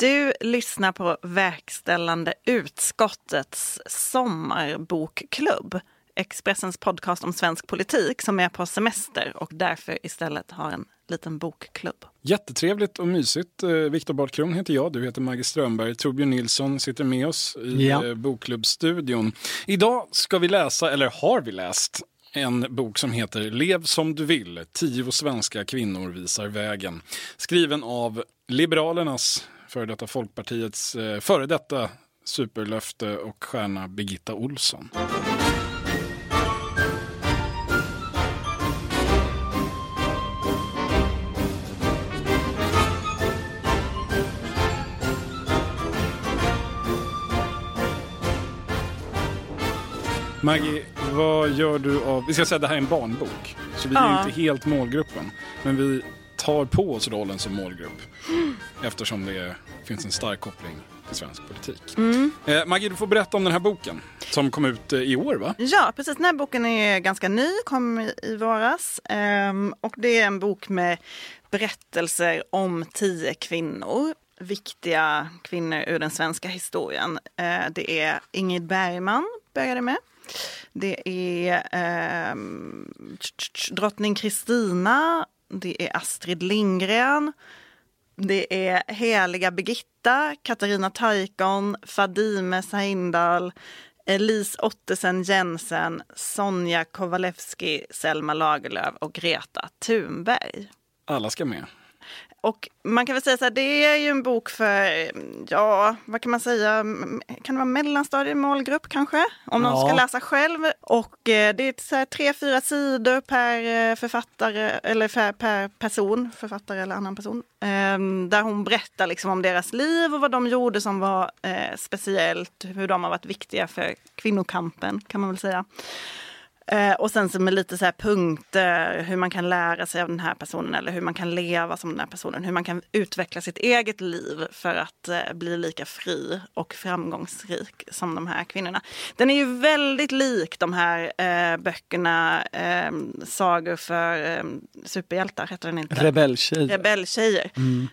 Du lyssnar på verkställande utskottets sommarbokklubb. Expressens podcast om svensk politik som är på semester och därför istället har en liten bokklubb. Jättetrevligt och mysigt. Eh, Viktor Bartkron heter jag, du heter Maggie Strömberg. Torbjörn Nilsson sitter med oss i Ja. eh, bokklubbstudion. Idag ska vi läsa, eller har vi läst, en bok som heter Lev som du vill. Tio svenska kvinnor visar vägen. Skriven av Liberalernas, före detta Folkpartiets, eh, före detta superlöfte och stjärna Birgitta Olsson. Maggie, vad gör du av... Vi ska säga att det här är en barnbok. Så vi är Ja. inte helt målgruppen. Men vi tar på oss rollen som målgrupp. Eftersom det finns en stark koppling till svensk politik. Eh, Maggie, du får berätta om den här boken. Som kom ut eh, i år, va? Ja, precis. Den här boken är ganska ny, kom i, våras. Ehm, och det är en bok med berättelser om tio kvinnor. Viktiga kvinnor ur den svenska historien. Eh, det är Ingrid Bergman, började med. Det är tch, drottning Kristina. Det är Astrid Lindgren. Det är Heliga Birgitta, Katarina Taikon, Fadime Sahindal, Elise Ottesen Jensen, Sonja Kowalewski, Selma Lagerlöf och Greta Thunberg. Alla ska med. Och man kan väl säga så här, det är ju en bok för, ja, vad kan man säga, kan det vara mellanstadiemålgrupp kanske? Om någon Ja. ska läsa själv. Och eh, det är så här tre, fyra sidor per eh, författare, eller per, per person, författare eller annan person. Eh, där hon berättar liksom om deras liv och vad de gjorde som var eh, speciellt, hur de har varit viktiga för kvinnokampen kan man väl säga. Eh, och sen så med lite så här punkter, hur man kan lära sig av den här personen eller hur man kan leva som den här personen. Hur man kan utveckla sitt eget liv för att eh, bli lika fri och framgångsrik som de här kvinnorna. Den är ju väldigt lik de här eh, böckerna, eh, Sagor för eh, superhjältar, heter den inte? Rebelltjej. Rebelltjejer.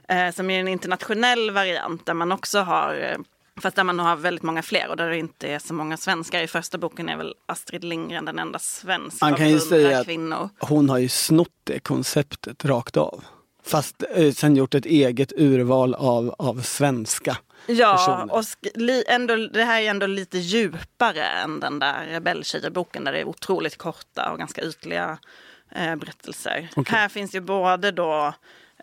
Eh, som är en internationell variant där man också har eh, Fast där man har väldigt många fler och där det inte är så många svenskar. I första boken är väl Astrid Lindgren den enda svensk Man kan ju säga att- kvinnor. Hon har ju snott det konceptet rakt av. Fast eh, sen gjort ett eget urval av, av svenska. Ja, personer. och li, ändå, det här är ändå lite djupare än den där Rebelltjejer-boken där det är otroligt korta och ganska ytliga eh, berättelser. Okej. Här finns ju både då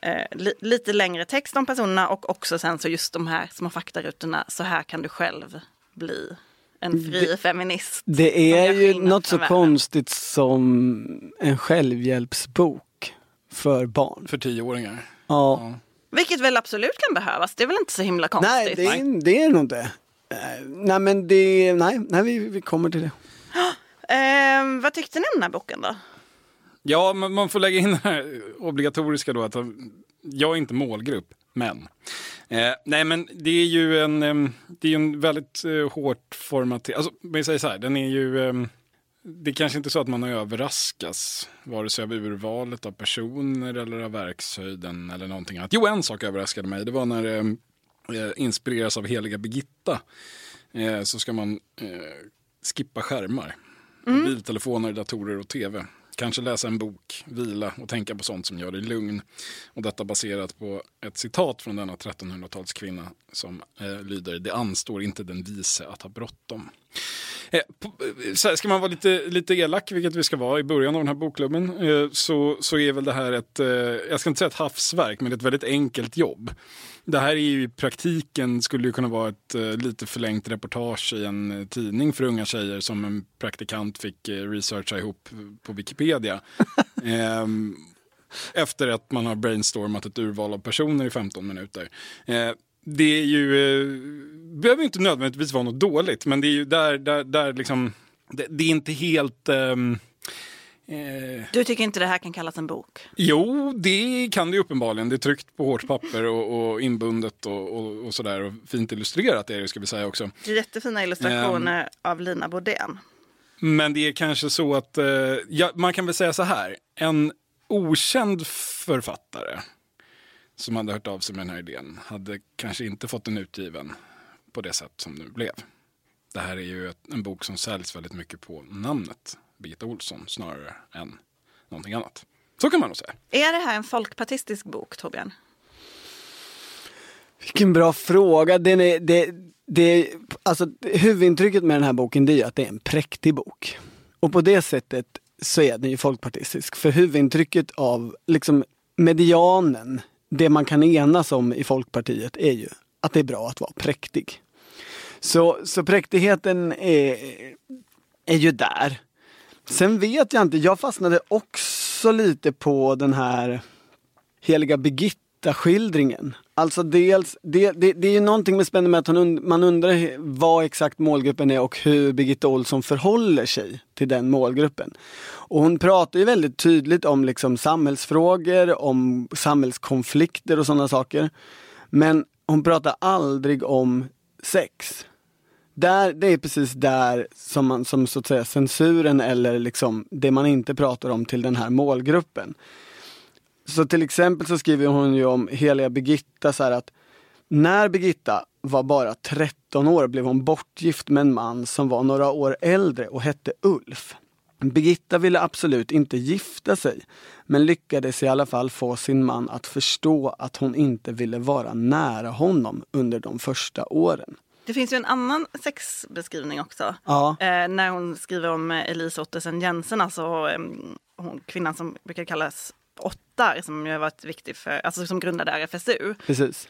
eh, li, lite längre text om personerna och också sen så just de här små faktarutorna. Så här kan du själv bli en fri feminist. Det är ju något så konstigt som en självhjälpsbok för barn. För tioåringar. Ja. Vilket väl absolut kan behövas. Det är väl inte så himla konstigt. Nej, det är, det är nog inte. Eh, nej, men det, nej, nej vi, vi kommer till det. Eh, vad tyckte ni om den här boken då? Ja, men man får lägga in det här obligatoriska då att jag är inte målgrupp, men. Eh, nej, men det är ju en, det är en väldigt eh, hårt formaterad, alltså jag säger så här, den är ju, det är kanske inte så att man överraskas, vare sig av urvalet av personer eller av verkshöjden eller någonting annat. Jo, en sak överraskade mig, det var när det eh, inspireras av Heliga Birgitta eh, så ska man skippa skärmar. Mobiltelefoner, datorer och tv. Kanske läsa en bok, vila och tänka på sånt som gör dig lugn. Och detta baserat på ett citat från denna 1300-talskvinna som eh, lyder Det anstår inte den vise att ha bråttom. Eh, eh, ska man vara lite, lite elak, vilket vi ska vara i början av den här bokklubben, eh, så, så är väl det här ett, eh, jag ska inte säga ett havsverk, men ett väldigt enkelt jobb. Det här är ju i praktiken, skulle ju kunna vara ett lite förlängt reportage i en tidning för unga tjejer som en praktikant fick researcha ihop på Wikipedia. Ehm, efter att man har brainstormat ett urval av personer i 15 minuter. Det är ju, eh, behöver inte nödvändigtvis vara något dåligt, men det är ju där, där, där liksom, det, det är inte helt... eh, Du tycker inte det här kan kallas en bok? Jo, det kan det ju uppenbarligen. Det är tryckt på hårt papper och, och inbundet och, och, och sådär. Och fint illustrerat är det, ska vi säga också. Jättefina illustrationer av Lina Bodén. Men det är kanske så att, eh, ja, man kan väl säga så här, en okänd författare som hade hört av sig med den här idén hade kanske inte fått den utgiven på det sätt som det blev. Det här är ju ett, en bok som säljs väldigt mycket på namnet Birgitta Olsson snarare än någonting annat. Så kan man nog säga. Är det här en folkpartistisk bok, Torbjörn? Vilken bra fråga. Den är, det, det, alltså, huvudintrycket med den här boken är att det är en präktig bok. Och på det sättet så är den ju folkpartistisk. För huvudintrycket av liksom medianen, det man kan enas om i Folkpartiet är ju att det är bra att vara präktig. Så, så präktigheten är, är ju där. Sen vet jag inte, jag fastnade också lite på den här heliga Birgitta-skildringen. Alltså dels, det, det, det är ju någonting med spännande med att man undrar vad exakt målgruppen är och hur Birgitta Olsson förhåller sig till den målgruppen. Och hon pratar ju väldigt tydligt om liksom samhällsfrågor, om samhällskonflikter och sådana saker. Men hon pratar aldrig om sex. Där, det är precis där som, man, som så att säga censuren eller liksom det man inte pratar om till den här målgruppen. Så till exempel så skriver hon ju om heliga Birgitta så här att när Birgitta var bara 13 år blev hon bortgift med en man som var några år äldre och hette Ulf. Birgitta ville absolut inte gifta sig, men lyckades i alla fall få sin man att förstå att hon inte ville vara nära honom under de första åren. Det finns ju en annan sexbeskrivning också. Ja. Eh, när hon skriver om Elise Ottesen Jensen, alltså eh, hon, kvinnan som brukar kallas Ottar, som ju har varit viktig för, alltså som grundade RFSU. Precis.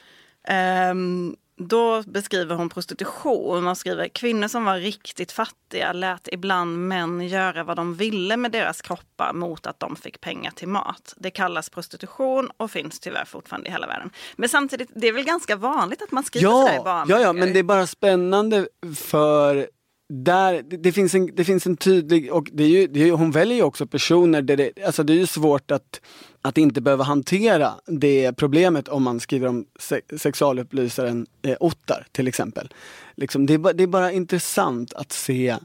Um, då beskriver hon prostitution och skriver kvinnor som var riktigt fattiga lät ibland män göra vad de ville med deras kroppar mot att de fick pengar till mat. Det kallas prostitution och finns tyvärr fortfarande i hela världen. Men samtidigt, det är väl ganska vanligt att man skriver sådär i Ja, ja, ja, men det är bara spännande för där, det, det, finns en, det finns en tydlig, och det är ju, det är, hon väljer ju också personer där det, alltså det är ju svårt att, att inte behöva hantera det problemet om man skriver om se, sexualupplysaren eh, Ottar till exempel. Liksom, det, är bara, det är bara intressant att se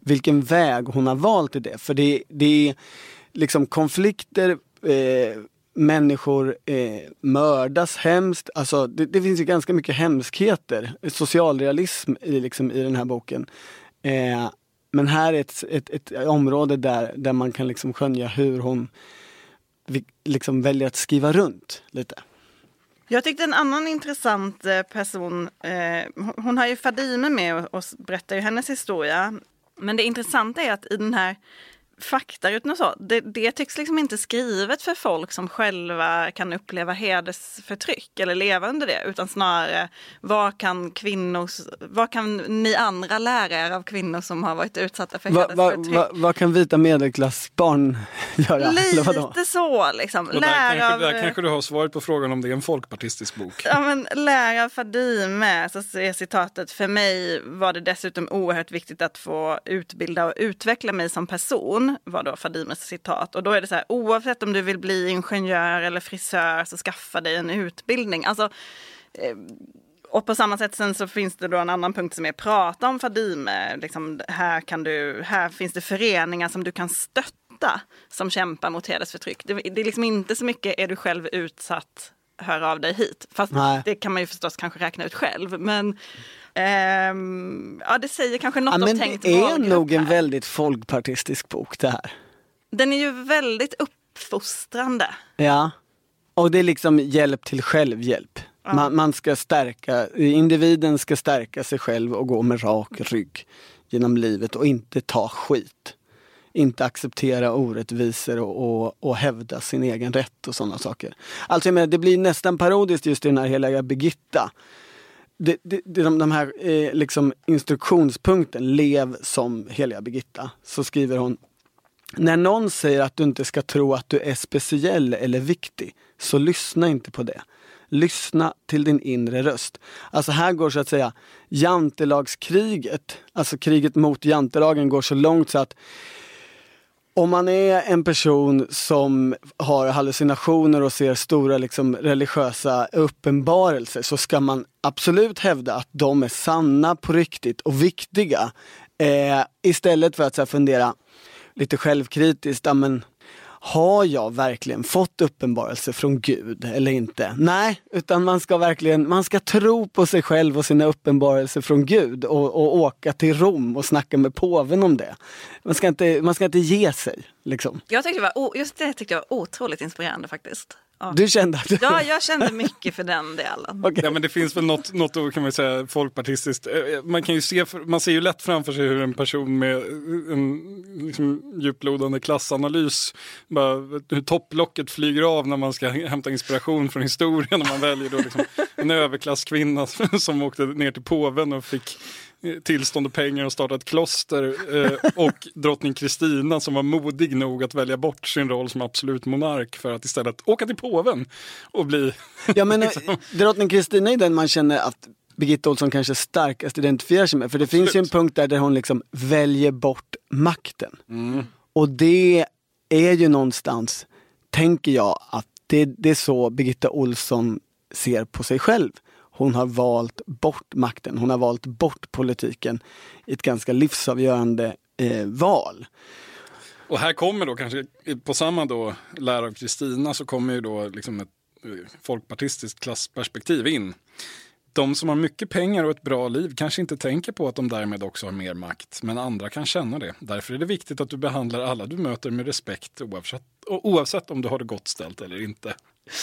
vilken väg hon har valt i det. För det, det är liksom konflikter, eh, människor eh, mördas hemskt. Alltså, det, det, finns ju ganska mycket hemskheter, socialrealism i, liksom, i den här boken. Eh, men här är ett, ett, ett, område där, där man kan liksom skönja hur hon liksom väljer att skriva runt lite. Jag tyckte en annan intressant eh, person, eh, hon har ju Fadime med och, och berättar ju hennes historia. Men det intressanta är att i den här faktarutan och så, det, det tycks liksom inte skrivet för folk som själva kan uppleva hedersförtryck eller leva under det, utan snarare vad kan kvinnors, vad kan ni andra lära er av kvinnor som har varit utsatta för va, hedersförtryck? Va, va, vad kan vita medelklassbarn göra? Lite så liksom. Och där, Lär kanske, av, där kanske du har svaret på frågan om det är en folkpartistisk bok. Ja, men lär av Fadime, så är citatet, för mig var det dessutom oerhört viktigt att få utbilda och utveckla mig som person, var då Fadimes citat. Och då är det så här, oavsett om du vill bli ingenjör eller frisör så skaffa dig en utbildning. Alltså, eh, och på samma sätt sen så finns det då en annan punkt som är prata om Fadime. Liksom, här, kan du, här finns det föreningar som du kan stötta som kämpar mot hedersförtryck. Det, det är liksom inte så mycket, är du själv utsatt, hör av dig hit. Fast Nej. det kan man ju förstås kanske räkna ut själv. Men ehm, ja, det säger kanske något Ja, men om tänkt det är nog en väldigt folkpartistisk bok det här. Den är ju väldigt uppfostrande. Ja. Och det är liksom hjälp till självhjälp. Man, man ska stärka, individen ska stärka sig själv och gå med rak rygg genom livet och inte ta skit. Inte acceptera orättvisor och, och, och hävda sin egen rätt och sådana saker. Alltså jag menar, det blir nästan parodiskt just i den här heliga Birgitta. Det, det, det, de, de här eh, liksom instruktionspunkten, lev som heliga Birgitta, så skriver hon när någon säger att du inte ska tro att du är speciell eller viktig, så lyssna inte på det. Lyssna till din inre röst. Alltså här går så att säga jantelagskriget, alltså kriget mot jantelagen går så långt så att om man är en person som har hallucinationer och ser stora liksom, religiösa uppenbarelser så ska man absolut hävda att de är sanna på riktigt och viktiga. Eh, istället för att så här, fundera lite självkritiskt, men, har jag verkligen fått uppenbarelse från Gud eller inte? Nej, utan man ska verkligen, man ska tro på sig själv och sina uppenbarelser från Gud och, och åka till Rom och snacka med påven om det. Man ska inte, man ska inte ge sig. Liksom. Jag tyckte det var, just det tyckte jag var otroligt inspirerande faktiskt. Ja. Du kände att... Ja, jag kände mycket för den delen. Okej. Ja men det finns väl något, något kan man säga folkpartistiskt. Eh, Man kan ju se, man ser ju lätt framför sig hur en person med en liksom, djuplodande klassanalys, bara, hur topplocket flyger av när man ska hämta inspiration från historien. Och man väljer då liksom en överklasskvinna som åkte ner till påven och fick eh, tillstånd och pengar och starta ett kloster eh, och drottning Kristina som var modig nog att välja bort sin roll som absolut monark för att istället åka till påven och bli Ja men eh, drottning Kristina är den man känner att Birgitta Olsson kanske starkast identifierar sig med. För det finns ju en punkt där, där hon liksom väljer bort makten. Och det är ju någonstans, tänker jag, att det, det är så Birgitta Olsson ser på sig själv. Hon har valt bort makten, hon har valt bort politiken i ett ganska livsavgörande eh, val. Och här kommer då kanske, på samma då lära av Kristina så kommer ju då liksom ett eh, folkpartistiskt klassperspektiv in. De som har mycket pengar och ett bra liv kanske inte tänker på att de därmed också har mer makt, men andra kan känna det. Därför är det viktigt att du behandlar alla du möter med respekt oavsett, oavsett om du har det gott ställt eller inte.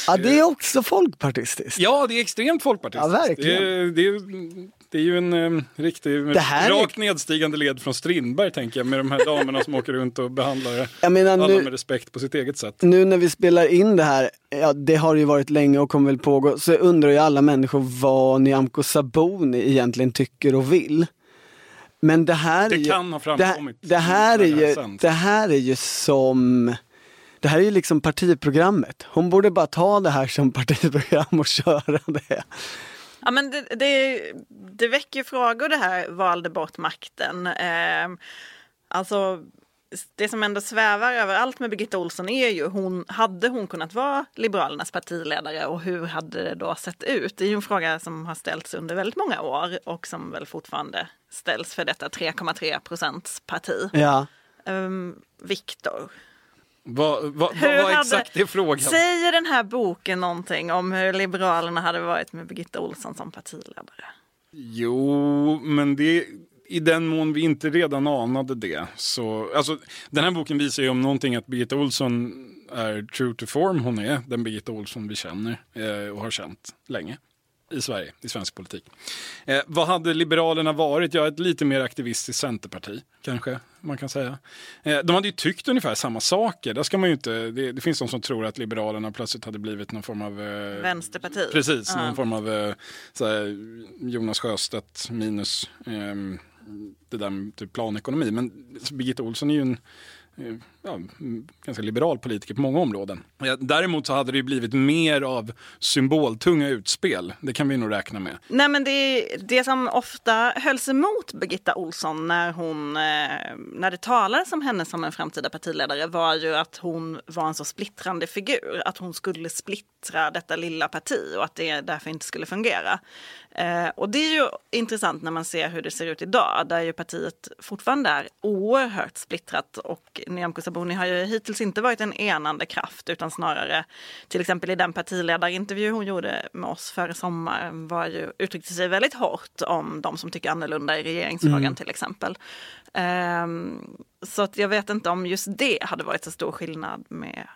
Ja, det är också folkpartistiskt. Ja, det är extremt folkpartistiskt. Ja, verkligen. Det, är, det, är, det är ju en eh, riktig, Det här är- rakt nedstigande led från Strindberg tänker jag, med de här damerna som åker runt och behandlar menar, alla nu- med respekt på sitt eget sätt. nu när vi spelar in det här, ja det har ju varit länge och kommer väl pågå, så undrar ju alla människor vad Nyamko Sabuni egentligen tycker och vill. Men det här Det är ju, kan ha framkommit Det, det, här är ju, det här är ju som det här är ju liksom partiprogrammet. Hon borde bara ta det här som partiprogram och köra det. Ja, men det, det, det väcker frågor det här valde bort makten. Eh, alltså, det som ändå svävar över allt med Birgitta Olsson är ju, hon, hade hon kunnat vara Liberalernas partiledare och hur hade det då sett ut? Det är ju en fråga som har ställts under väldigt många år och som väl fortfarande ställs för detta 3,3 procents parti. Ja. Um, Viktor, Vad, vad, vad Hur hade- exakt det frågan? säger den här boken någonting om hur Liberalerna hade varit med Birgitta Olsson som partiledare? Jo, men det i den mån vi inte redan anade det. Så, alltså, den här boken visar ju om någonting att Birgitta Olsson är true to form. Hon är den Birgitta Olsson vi känner eh, och har känt länge i Sverige, i svensk politik. Eh, vad hade Liberalerna varit? Ja, ett lite mer aktivistiskt Centerparti, kanske man kan säga. Eh, de hade ju tyckt ungefär samma saker. Där ska man inte, det, det finns de som tror att Liberalerna plötsligt hade blivit någon form av eh, Vänsterparti. Precis, Ja. någon form av eh, såhär, Jonas Sjöstedt minus ehm, det där med typ planekonomi. Men Birgitta Olsson är ju en eh, ja, ganska liberal politiker på många områden. Däremot så hade det ju blivit mer av symboltunga utspel. Det kan vi nog räkna med. Nej men det, det som ofta hölls emot Birgitta Olsson när, hon, eh, när det talades om henne som en framtida partiledare var ju att hon var en så splittrande figur. Att hon skulle splittra detta lilla parti och att det därför inte skulle fungera. Eh, och det är ju intressant när man ser hur det ser ut idag där ju partiet fortfarande är oerhört splittrat och Nyamko Sabuni har ju hittills inte varit en enande kraft utan snarare till exempel i den partiledarintervju hon gjorde med oss före sommaren var ju, uttryckte sig väldigt hårt om de som tycker annorlunda i regeringsfrågan till exempel. Ehm, så att jag vet inte om just det hade varit så stor skillnad med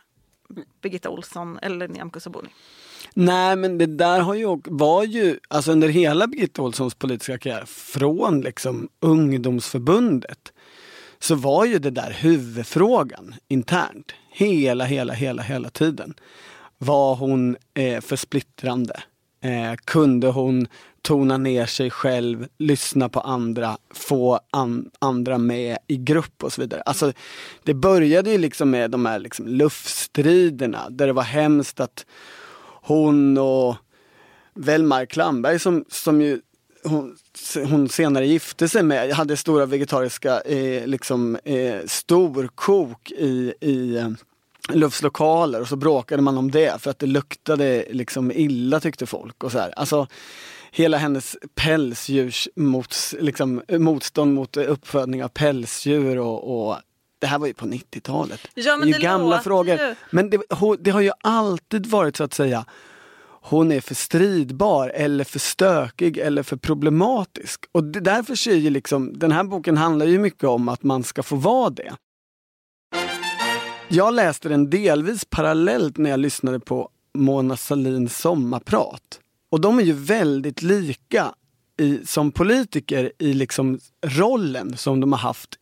Birgitta Olsson eller Nyamko Sabuni. Nej men det där har ju, var ju, alltså under hela Birgitta Olssons politiska karriär, från liksom ungdomsförbundet, så var ju det där huvudfrågan internt. Hela, hela, hela, hela tiden. Var hon eh, för splittrande? Eh, kunde hon tona ner sig själv, lyssna på andra, få an, andra med i grupp och så vidare. Alltså, det började ju liksom med de här liksom luftstriderna där det var hemskt att hon och Velmar Klamberg som, som ju hon, hon senare gifte sig med, hade stora vegetariska eh, liksom, eh, storkok i, i eh, Lufs lokaler och så bråkade man om det för att det luktade liksom illa tyckte folk. Och så här. Alltså, hela hennes pälsdjurs mot, liksom, motstånd mot uppfödning av pälsdjur och, och det här var ju på 90-talet. Ja, men det är ju det gamla frågor. ju- Men det, det har ju alltid varit så att säga hon är för stridbar eller för stökig eller för problematisk. Och det, därför så är ju liksom, den här boken handlar ju mycket om att man ska få vara det. Jag läste den delvis parallellt när jag lyssnade på Mona Sahlins sommarprat. Och de är ju väldigt lika i, som politiker i liksom rollen som de har haft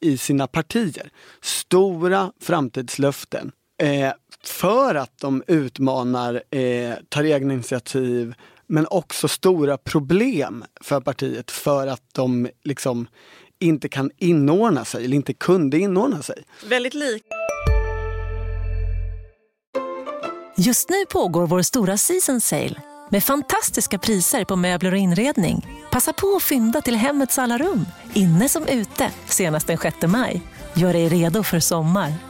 i sina partier. Stora framtidslöften. Eh, för att de utmanar, eh, tar egna initiativ men också stora problem för partiet för att de liksom inte kan inordna sig eller inte kunde inordna sig. Väldigt lik. Just nu pågår vår stora season sale med fantastiska priser på möbler och inredning. Passa på att fynda till hemmets alla rum, inne som ute, senast den 6 maj. Gör dig redo för sommar.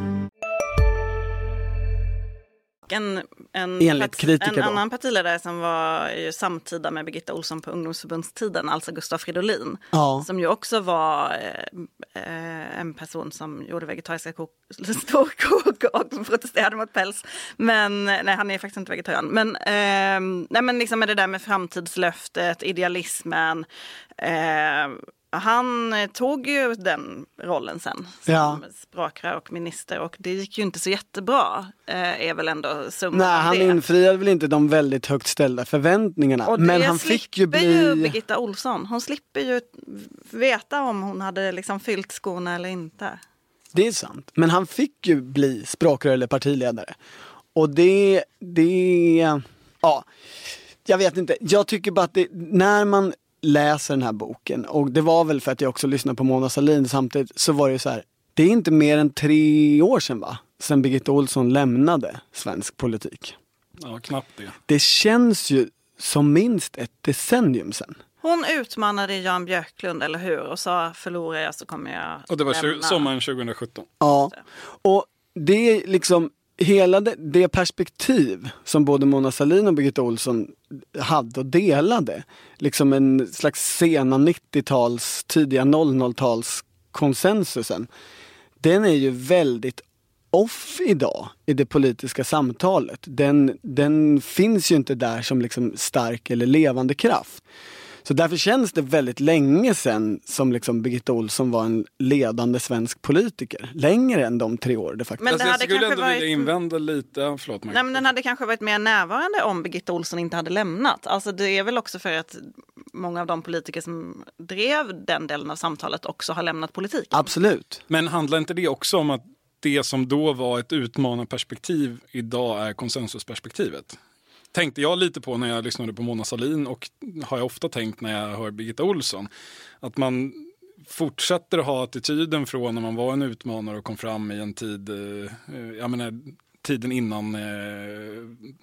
En, en, en då. annan partiledare som var ju samtida med Birgitta Olsson på ungdomsförbundstiden, alltså Gustaf Fridolin. Ja. Som ju också var eh, en person som gjorde vegetariska kok, storkok och protesterade mot päls. Men nej, han är faktiskt inte vegetarian. Men, eh, nej, men liksom med det där med framtidslöftet, idealismen. Eh, han eh, tog ju den rollen sen som Ja. språkrör och minister och det gick ju inte så jättebra. Eh, är väl ändå summan Nej, han det. infriade väl inte de väldigt högt ställda förväntningarna. Men han fick ju bli... ju Birgitta Olsson. Hon slipper ju veta om hon hade liksom fyllt skorna eller inte. Det är sant. Men han fick ju bli språkrör eller partiledare. Och det, det, ja, jag vet inte. Jag tycker bara att det, när man läser den här boken, och det var väl för att jag också lyssnade på Mona Sahlin samtidigt, så var det ju så här, det är inte mer än tre år sedan va? Sen Birgitta Olsson lämnade svensk politik. Ja, knappt det. Det känns ju som minst ett decennium sedan. Hon utmanade Jan Björklund, eller hur? Och sa förlorar jag så kommer jag Och det var lämna. sommaren 2017. Ja, och det är liksom hela det, det perspektiv som både Mona Sahlin och Birgitta Olsson hade och delade. Liksom en slags sena 90-tals, tidiga 00-tals konsensusen. Den är ju väldigt off idag i det politiska samtalet. Den, den finns ju inte där som liksom stark eller levande kraft. Så därför känns det väldigt länge sedan som liksom Birgitta Olsson var en ledande svensk politiker. Längre än de tre år det faktiskt Men alltså, det jag hade skulle kanske ändå varit... vilja invända lite. Förlåt. Nej, men den hade kanske varit mer närvarande om Birgitta Olsson inte hade lämnat. Alltså det är väl också för att många av de politiker som drev den delen av samtalet också har lämnat politiken. Absolut. Men handlar inte det också om att det som då var ett utmanarperspektiv idag är konsensusperspektivet? Tänkte jag lite på när jag lyssnade på Mona Sahlin och har jag ofta tänkt när jag hör Birgitta Olsson. Att man fortsätter att ha attityden från när man var en utmanare och kom fram i en tid, eh, jag menar, tiden innan eh,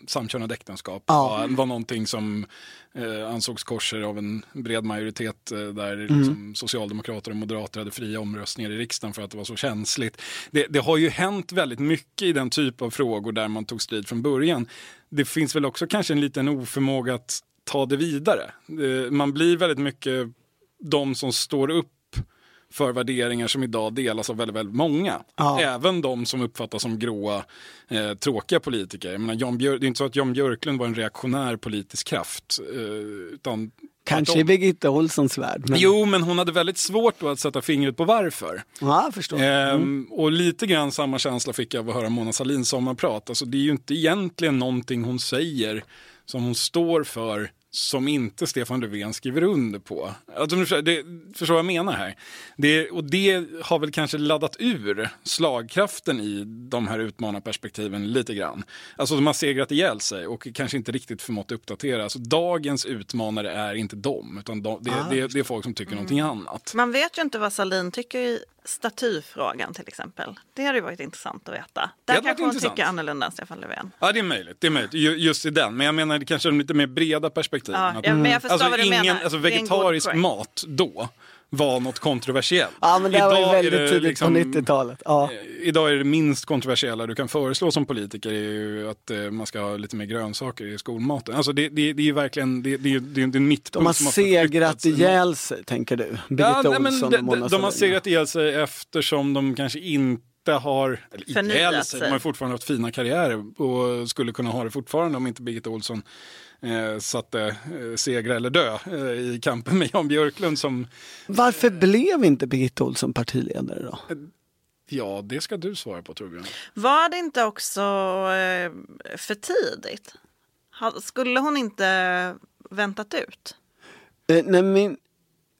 samkönade äktenskap Ja. var, var någonting som eh, ansågs korser av en bred majoritet eh, där liksom, socialdemokrater och moderater hade fria omröstningar i riksdagen för att det var så känsligt. Det, det har ju hänt väldigt mycket i den typ av frågor där man tog strid från början. Det finns väl också kanske en liten oförmåga att ta det vidare. Eh, man blir väldigt mycket de som står upp för värderingar som idag delas av väldigt, väldigt många. Ja. Även de som uppfattas som gråa, eh, tråkiga politiker. Jag menar, Jan Björ- det är inte så att Jan Björklund var en reaktionär politisk kraft. Eh, utan Kanske i. Birgitta Olssons värld. Men... Jo, men hon hade väldigt svårt att sätta fingret på varför. Ja, förstår. Ehm, och lite grann samma känsla fick jag av att höra Mona Sahlins sommarprat. Alltså, det är ju inte egentligen någonting hon säger som hon står för som inte Stefan Löfven skriver under på. Alltså, det, förstår vad jag menar här? Det, och det har väl kanske laddat ur slagkraften i de här utmanarperspektiven lite grann. Alltså de har segrat ihjäl sig och kanske inte riktigt förmått uppdatera. Alltså, dagens utmanare är inte de, utan de, det, det, det är folk som tycker någonting annat. Man vet ju inte vad Salin tycker i statyfrågan till exempel. Det hade ju varit intressant att veta. Där kanske intressant. tycker annorlunda än Stefan Löfven. Ja, det är möjligt. Det är möjligt. Ju- Just i den. Men jag menar det kanske är lite mer breda perspektiv. Ja, ja, men jag förstår alltså, vad du ingen, menar. Alltså vegetarisk mat då var något kontroversiellt. Ja men det var Idag är väldigt det tidigt liksom- på 90-talet. Ja. Eh, Idag är det minst kontroversiella du kan föreslå som politiker är ju att eh, man ska ha lite mer grönsaker i skolmaten. Alltså det, det, det är ju verkligen, det, det, det, är en mittpunkt De har segrat ihjäl sig, tänker du? Birgitta Ja, nej, men Olsson de, de, de har segrat ihjäl sig eftersom de kanske inte har, eller sig. de har fortfarande haft fina karriärer och skulle kunna ha det fortfarande om inte Birgitta Olsson eh, satte eh, segra eller dö eh, i kampen med Jan Björklund som, Varför blev inte Birgitta Olsson partiledare då? ja det ska du svara på Torbjörn. Var det inte också eh, för tidigt? Skulle hon inte väntat ut? Eh, nej, min,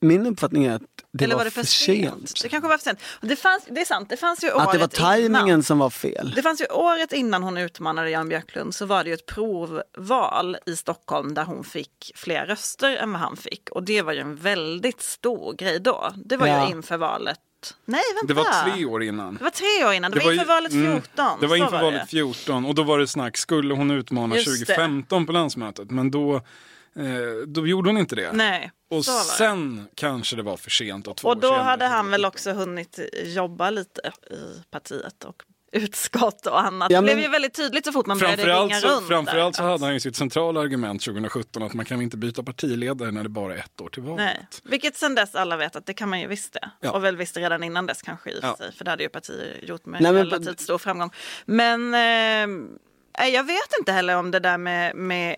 min uppfattning är att det Eller var, var det för, sent. sent? Det kanske var för sent. Det, fanns, det är sant, det fanns ju året Att det var tajmingen innan. som var fel. Det fanns ju året innan hon utmanade Jan Björklund så var det ju ett provval i Stockholm där hon fick fler röster än vad han fick. Och det var ju en väldigt stor grej då. Det var Ja. ju inför valet. Nej, vänta. Det var tre år innan. Det var tre år innan. Det, var ju- inför valet 14. Mm, det var inför det. valet 14 och då var det snack, skulle hon utmana Just det. 2015 på landsmötet? Men då, då gjorde hon inte det. Nej, och så var det. sen kanske det var för sent och två Och då hade han väl också hunnit jobba lite i partiet och utskott och annat. Ja, Det men- blev ju väldigt tydligt så fort man började Framförallt ringa så, runt. framförallt så där. hade han ju sitt centrala argument 2017 att man kan inte byta partiledare när det bara är ett år till valet. Nej. Vilket sen dess alla vet att det kan man ju visst det. Ja. Och väl visste redan innan dess kanske i Ja. sig. För det hade ju partier gjort med Nej, men- relativt stor framgång. Men eh, jag vet inte heller om det där med... med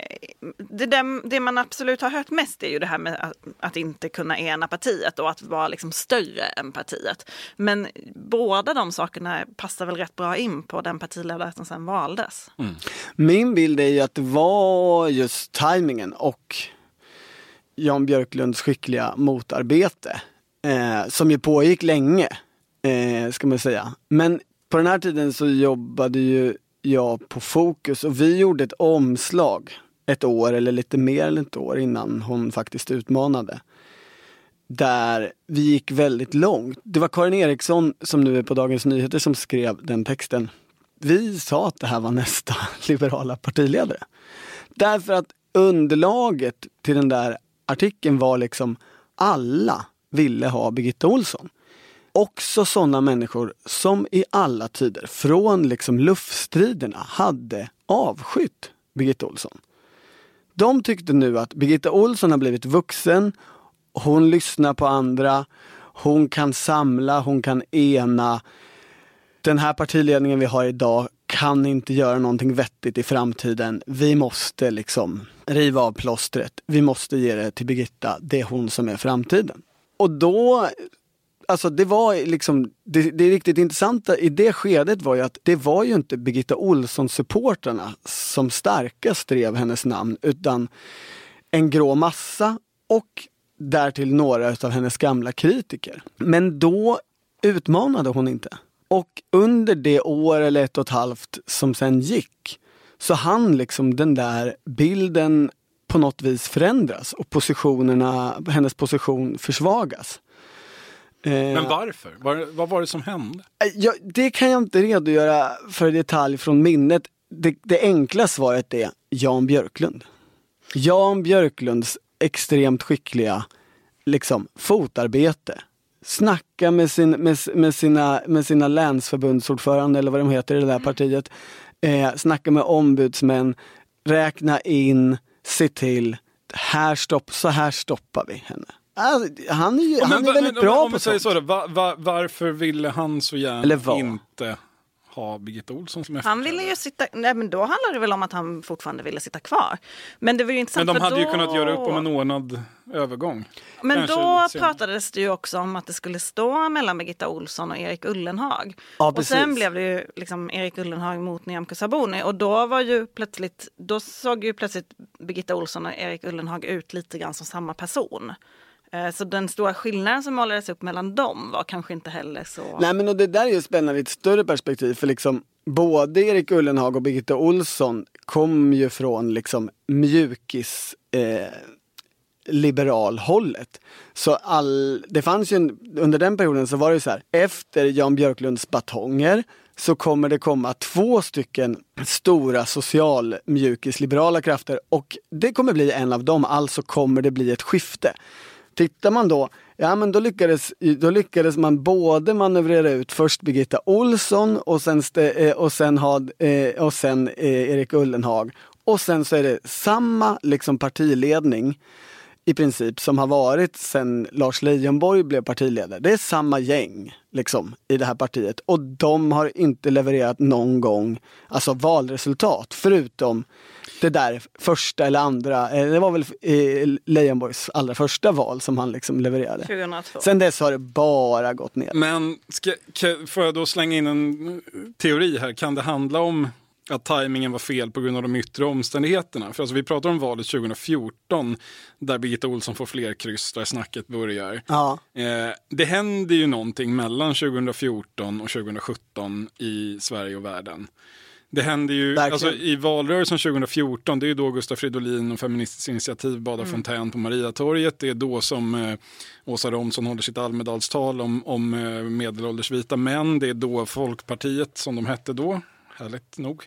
det, där, det man absolut har hört mest är ju det här med att, att inte kunna ena partiet och att vara liksom större än partiet. Men båda de sakerna passar väl rätt bra in på den partiledare som sen valdes. Min bild är ju att det var just tajmingen och Jan Björklunds skickliga motarbete eh, som ju pågick länge, eh, ska man säga. Men på den här tiden så jobbade ju jag på Fokus och vi gjorde ett omslag ett år eller lite mer än ett år innan hon faktiskt utmanade. Där vi gick väldigt långt. Det var Karin Eriksson som nu är på Dagens Nyheter som skrev den texten. Vi sa att det här var nästa liberala partiledare. Därför att underlaget till den där artikeln var liksom alla ville ha Birgitta Olsson. Också sådana människor som i alla tider, från liksom luftstriderna, hade avskytt Birgitta Olsson. De tyckte nu att Birgitta Olsson har blivit vuxen, hon lyssnar på andra, hon kan samla, hon kan ena. Den här partiledningen vi har idag kan inte göra någonting vettigt i framtiden. Vi måste liksom riva av plåstret. Vi måste ge det till Birgitta. Det är hon som är framtiden. Och då Alltså det var liksom, det, det riktigt intressanta i det skedet var ju att det var ju inte Birgitta Olsson-supportrarna som starkast drev hennes namn utan en grå massa och därtill några av hennes gamla kritiker. Men då utmanade hon inte. Och under det år eller ett och ett halvt som sen gick så hann liksom den där bilden på något vis förändras och positionerna, hennes position försvagas. Eh, Men varför? Var, vad var det som hände? Ja, det kan jag inte redogöra för i detalj från minnet. Det, det enkla svaret är Jan Björklund. Jan Björklunds extremt skickliga liksom, fotarbete. Snacka med, sin, med, med, sina, med sina länsförbundsordförande eller vad de heter i det där partiet. Eh, snacka med ombudsmän, räkna in, se till, här stopp, så här stoppar vi henne. Alltså, han är, ju, Ja, han men- är väldigt men- bra om på man säger sånt. så då, va, va, varför ville han så gärna inte ha Birgitta Olsson som Han ville ju sitta, nej men då handlade det väl om att han fortfarande ville sitta kvar. Men det var ju intressant Men de för hade ju då... kunnat göra upp om en ordnad övergång. Men Kanske då pratades det ju också om att det skulle stå mellan Birgitta Olsson och Erik Ullenhag. Ja, och sen precis. blev det ju liksom Erik Ullenhag mot Nyamko Sabuni och då var ju plötsligt, då såg ju plötsligt Birgitta Olsson och Erik Ullenhag ut lite grann som samma person. Eh, så den stora skillnaden som målades upp mellan dem var kanske inte heller så... Nej men och det där är ju spännande i ett större perspektiv för liksom både Erik Ullenhag och Birgitta Olsson kom ju från liksom mjukis eh, liberalhållet. Så all, det fanns ju en, under den perioden så var det ju så här, efter Jan Björklunds batonger så kommer det komma två stycken stora social mjukisliberala krafter och det kommer bli en av dem, alltså kommer det bli ett skifte. Tittar man då, ja men då lyckades, då lyckades man både manövrera ut först Birgitta Olsson och sen, eh, och sen, had, eh, och sen eh, Erik Ullenhag. Och sen så är det samma liksom partiledning i princip som har varit sen Lars Leijonborg blev partiledare. Det är samma gäng liksom i det här partiet och de har inte levererat någon gång alltså valresultat förutom det där första eller andra, eh, det var väl eh, Leijonborgs allra första val som han liksom levererade. 2002. Sen dess har det bara gått ner. Men ska, får jag då slänga in en teori här, kan det handla om att tajmingen var fel på grund av de yttre omständigheterna. För alltså, vi pratar om valet 2014 där Birgitta Olsson får fler kryss, där snacket börjar. Ja. Eh, det händer ju någonting mellan 2014 och 2017 i Sverige och världen. Det hände ju, alltså, i valrörelsen 2014, det är ju då Gustaf Fridolin och Feministiskt initiativ badar mm. fontän på Mariatorget. Det är då som eh, Åsa Romson håller sitt Almedalstal om, om eh, medelålders vita män. Det är då Folkpartiet, som de hette då, härligt nog,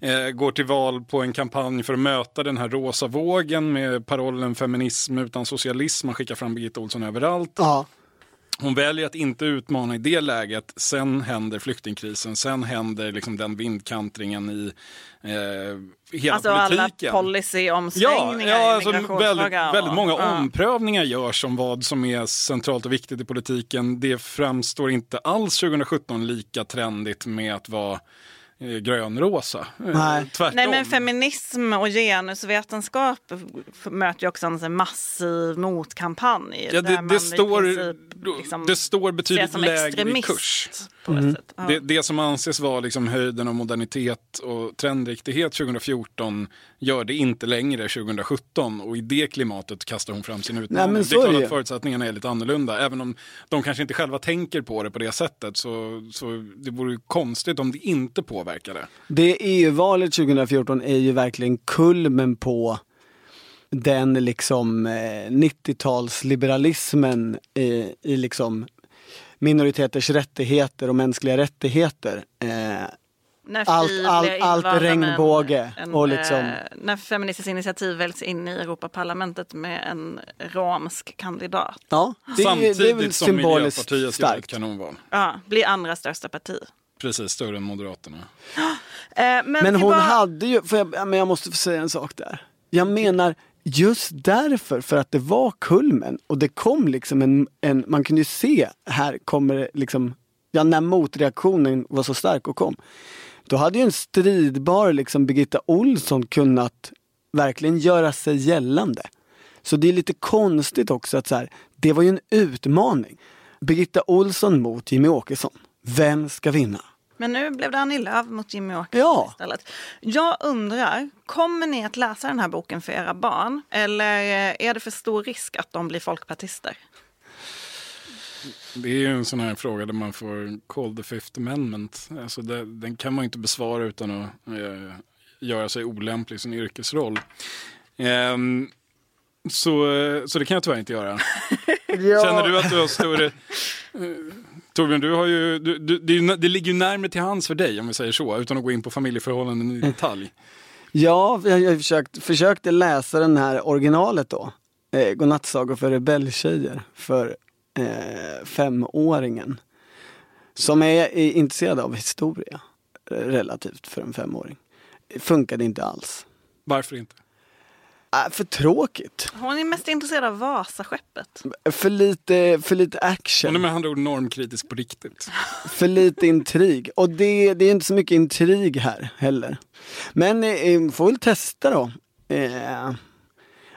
eh, går till val på en kampanj för att möta den här rosa vågen med parollen feminism utan socialism. Man skickar fram Birgitta Olsson överallt. Ja. Hon väljer att inte utmana i det läget. Sen händer flyktingkrisen. Sen händer liksom den vindkantringen i eh, hela alltså politiken. alla policyomsvängningar ja, ja, alltså väldigt, väldigt många ja. omprövningar görs om vad som är centralt och viktigt i politiken. Det framstår inte alls 2017 lika trendigt med att vara grönrosa. Eh, Nej. Tvärtom. Nej men feminism och genusvetenskap möter ju också en massiv motkampanj. Ja, det, det står, princip, liksom, det står betydligt lägre i kurs. Mm. Ja. Det, det, som anses vara liksom höjden av modernitet och trendriktighet 2014 gör det inte längre 2017 och i det klimatet kastar hon fram sin utmaning. Nej, det är klart att förutsättningarna är lite annorlunda. Även om de kanske inte själva tänker på det på det sättet så, så det vore konstigt om det inte påverkade. Det EU-valet 2014 är ju verkligen kulmen på den liksom eh, 90-talsliberalismen i, i liksom minoriteters rättigheter och mänskliga rättigheter. Eh, allt, allt, allt regnbåge. En, och liksom... Eh, när Feministiskt initiativ väljs in i Europaparlamentet med en romsk kandidat. Ja, det, Samtidigt det är väl som Miljöpartiet starkt. kanonval. Ja, blir andra största parti. Precis, större än Moderaterna. eh, men, men hon bara... hade ju, för jag, men jag måste få säga en sak där. Jag menar, just därför, för att det var kulmen och det kom liksom en, en man kunde ju se, här kommer det liksom, ja när motreaktionen var så stark och kom. Då hade ju en stridbar liksom Birgitta Olsson kunnat verkligen göra sig gällande. Så det är lite konstigt också att så här, det var ju en utmaning. Birgitta Olsson mot Jimmy Åkesson. Vem ska vinna? Men nu blev det Annie Lööf mot Jimmy Åkesson ja. istället. Jag undrar, kommer ni att läsa den här boken för era barn? Eller är det för stor risk att de blir folkpartister? Det är ju en sån här fråga där man får call the fifth amendment. Alltså det, den kan man inte besvara utan att eh, göra sig olämplig i sin yrkesroll. Eh, så, så det kan jag tyvärr inte göra. ja. Känner du att du har större... Torbjörn, du har ju, du, du, det, det, ligger ju närmare till hands för dig om vi säger så, utan att gå in på familjeförhållanden i detalj. Ja, jag, jag försökt, försökte läsa den här originalet då. Eh, Godnattsagor för rebelltjejer för eh, femåringen. Som är, är intresserad av historia, eh, relativt för en femåring. Funkade inte alls. Varför inte? Äh, för tråkigt. Hon är mest intresserad av Vasaskeppet. För lite, för lite action. Hon är med andra ord normkritisk på riktigt. för lite intrig. Och det, det är inte så mycket intrig här heller. Men eh, får väl testa då. Eh,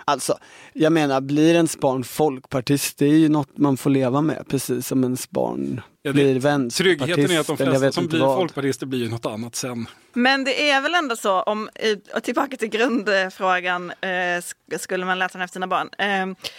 Alltså, jag menar, blir ens barn folkpartist, det är ju något man får leva med, precis som ens barn ja, blir vänsterpartist. Tryggheten är att de flesta som blir vad. folkpartister blir något annat sen. Men det är väl ändå så, om, tillbaka till grundfrågan, eh, skulle man läsa den efter sina barn. Eh,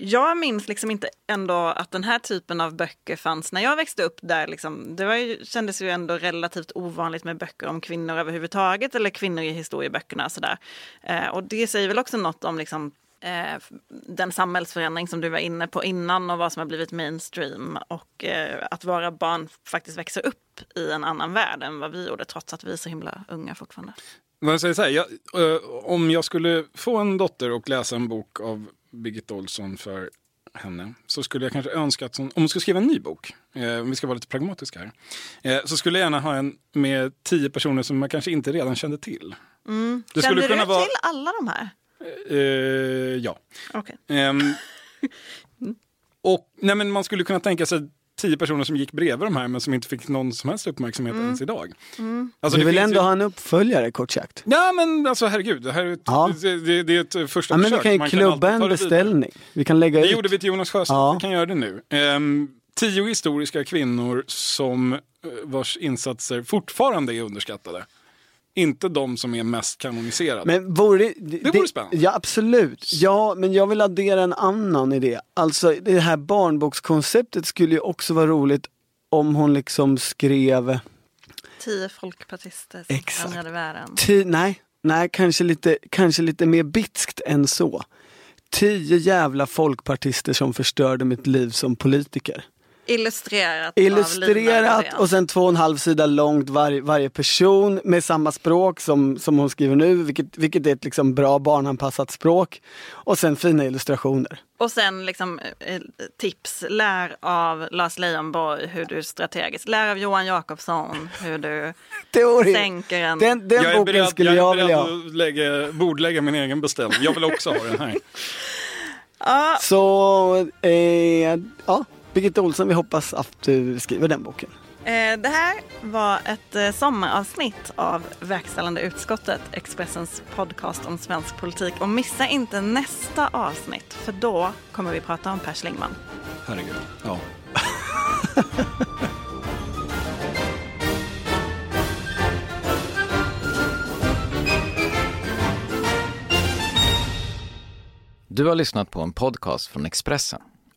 jag minns liksom inte ändå att den här typen av böcker fanns när jag växte upp. där liksom, Det var ju, kändes ju ändå relativt ovanligt med böcker om kvinnor överhuvudtaget eller kvinnor i historieböckerna. Sådär. Eh, och det säger väl också något om liksom, eh, den samhällsförändring som du var inne på innan och vad som har blivit mainstream. Och eh, att våra barn faktiskt växer upp i en annan värld än vad vi gjorde trots att vi är så himla unga fortfarande. Man säger så här, jag, eh, om jag skulle få en dotter och läsa en bok av Birgitta Olsson för henne så skulle jag kanske önska att hon, om hon skulle skriva en ny bok, eh, om vi ska vara lite pragmatiska här, eh, så skulle jag gärna ha en med tio personer som man kanske inte redan kände till. Mm. Kände skulle kunna du vara- till alla de här? Eh, ja. Okej. Ehm, och nej, men man skulle kunna tänka sig tio personer som gick bredvid de här men som inte fick någon som helst uppmärksamhet Mm. ens idag. Alltså, du vill ändå ju- ha en uppföljare kort sagt. Ja men alltså herregud, det här är ett, Ja. det, det, det är ett första Ja, men vi försök. kan ju Man klubba ta en beställning. Vi kan lägga Det ut. gjorde vi till Jonas Sjöstedt, Ja. vi kan göra det nu. Ehm, tio historiska kvinnor som eh, vars insatser fortfarande är underskattade. Inte de som är mest kanoniserade. Men vore det, Det vore spännande. Ja absolut. Ja men jag vill addera en annan idé. Alltså det här barnbokskonceptet skulle ju också vara roligt om hon liksom skrev, Tio folkpartister som Exakt. världen. ti, nej, nej kanske lite, kanske lite mer bitskt än så. Tio jävla folkpartister som förstörde mitt liv som politiker. Illustrerat Illustrerat och sen två och en halv sida långt var, varje person med samma språk som, som hon skriver nu, vilket, vilket är ett liksom bra barnanpassat språk. Och sen fina illustrationer. Och sen liksom eh, tips, lär av Lars Leijonborg hur du strategiskt, lär av Johan Jakobsson hur du Teori. sänker en... Den, den jag är boken beredd, skulle jag jag, är vilja ha. att lägga, bordlägga min egen beställning. Jag vill också ha den här. Ja, Så, eh, ja, Birgitta Olsson, vi hoppas att du skriver den boken. eh, det här var ett eh, sommaravsnitt av Verkställande utskottet, Expressens podcast om svensk politik. Och missa inte nästa avsnitt, för då kommer vi prata om Per Schlingmann. Herregud. Ja. Du har lyssnat på en podcast från Expressen.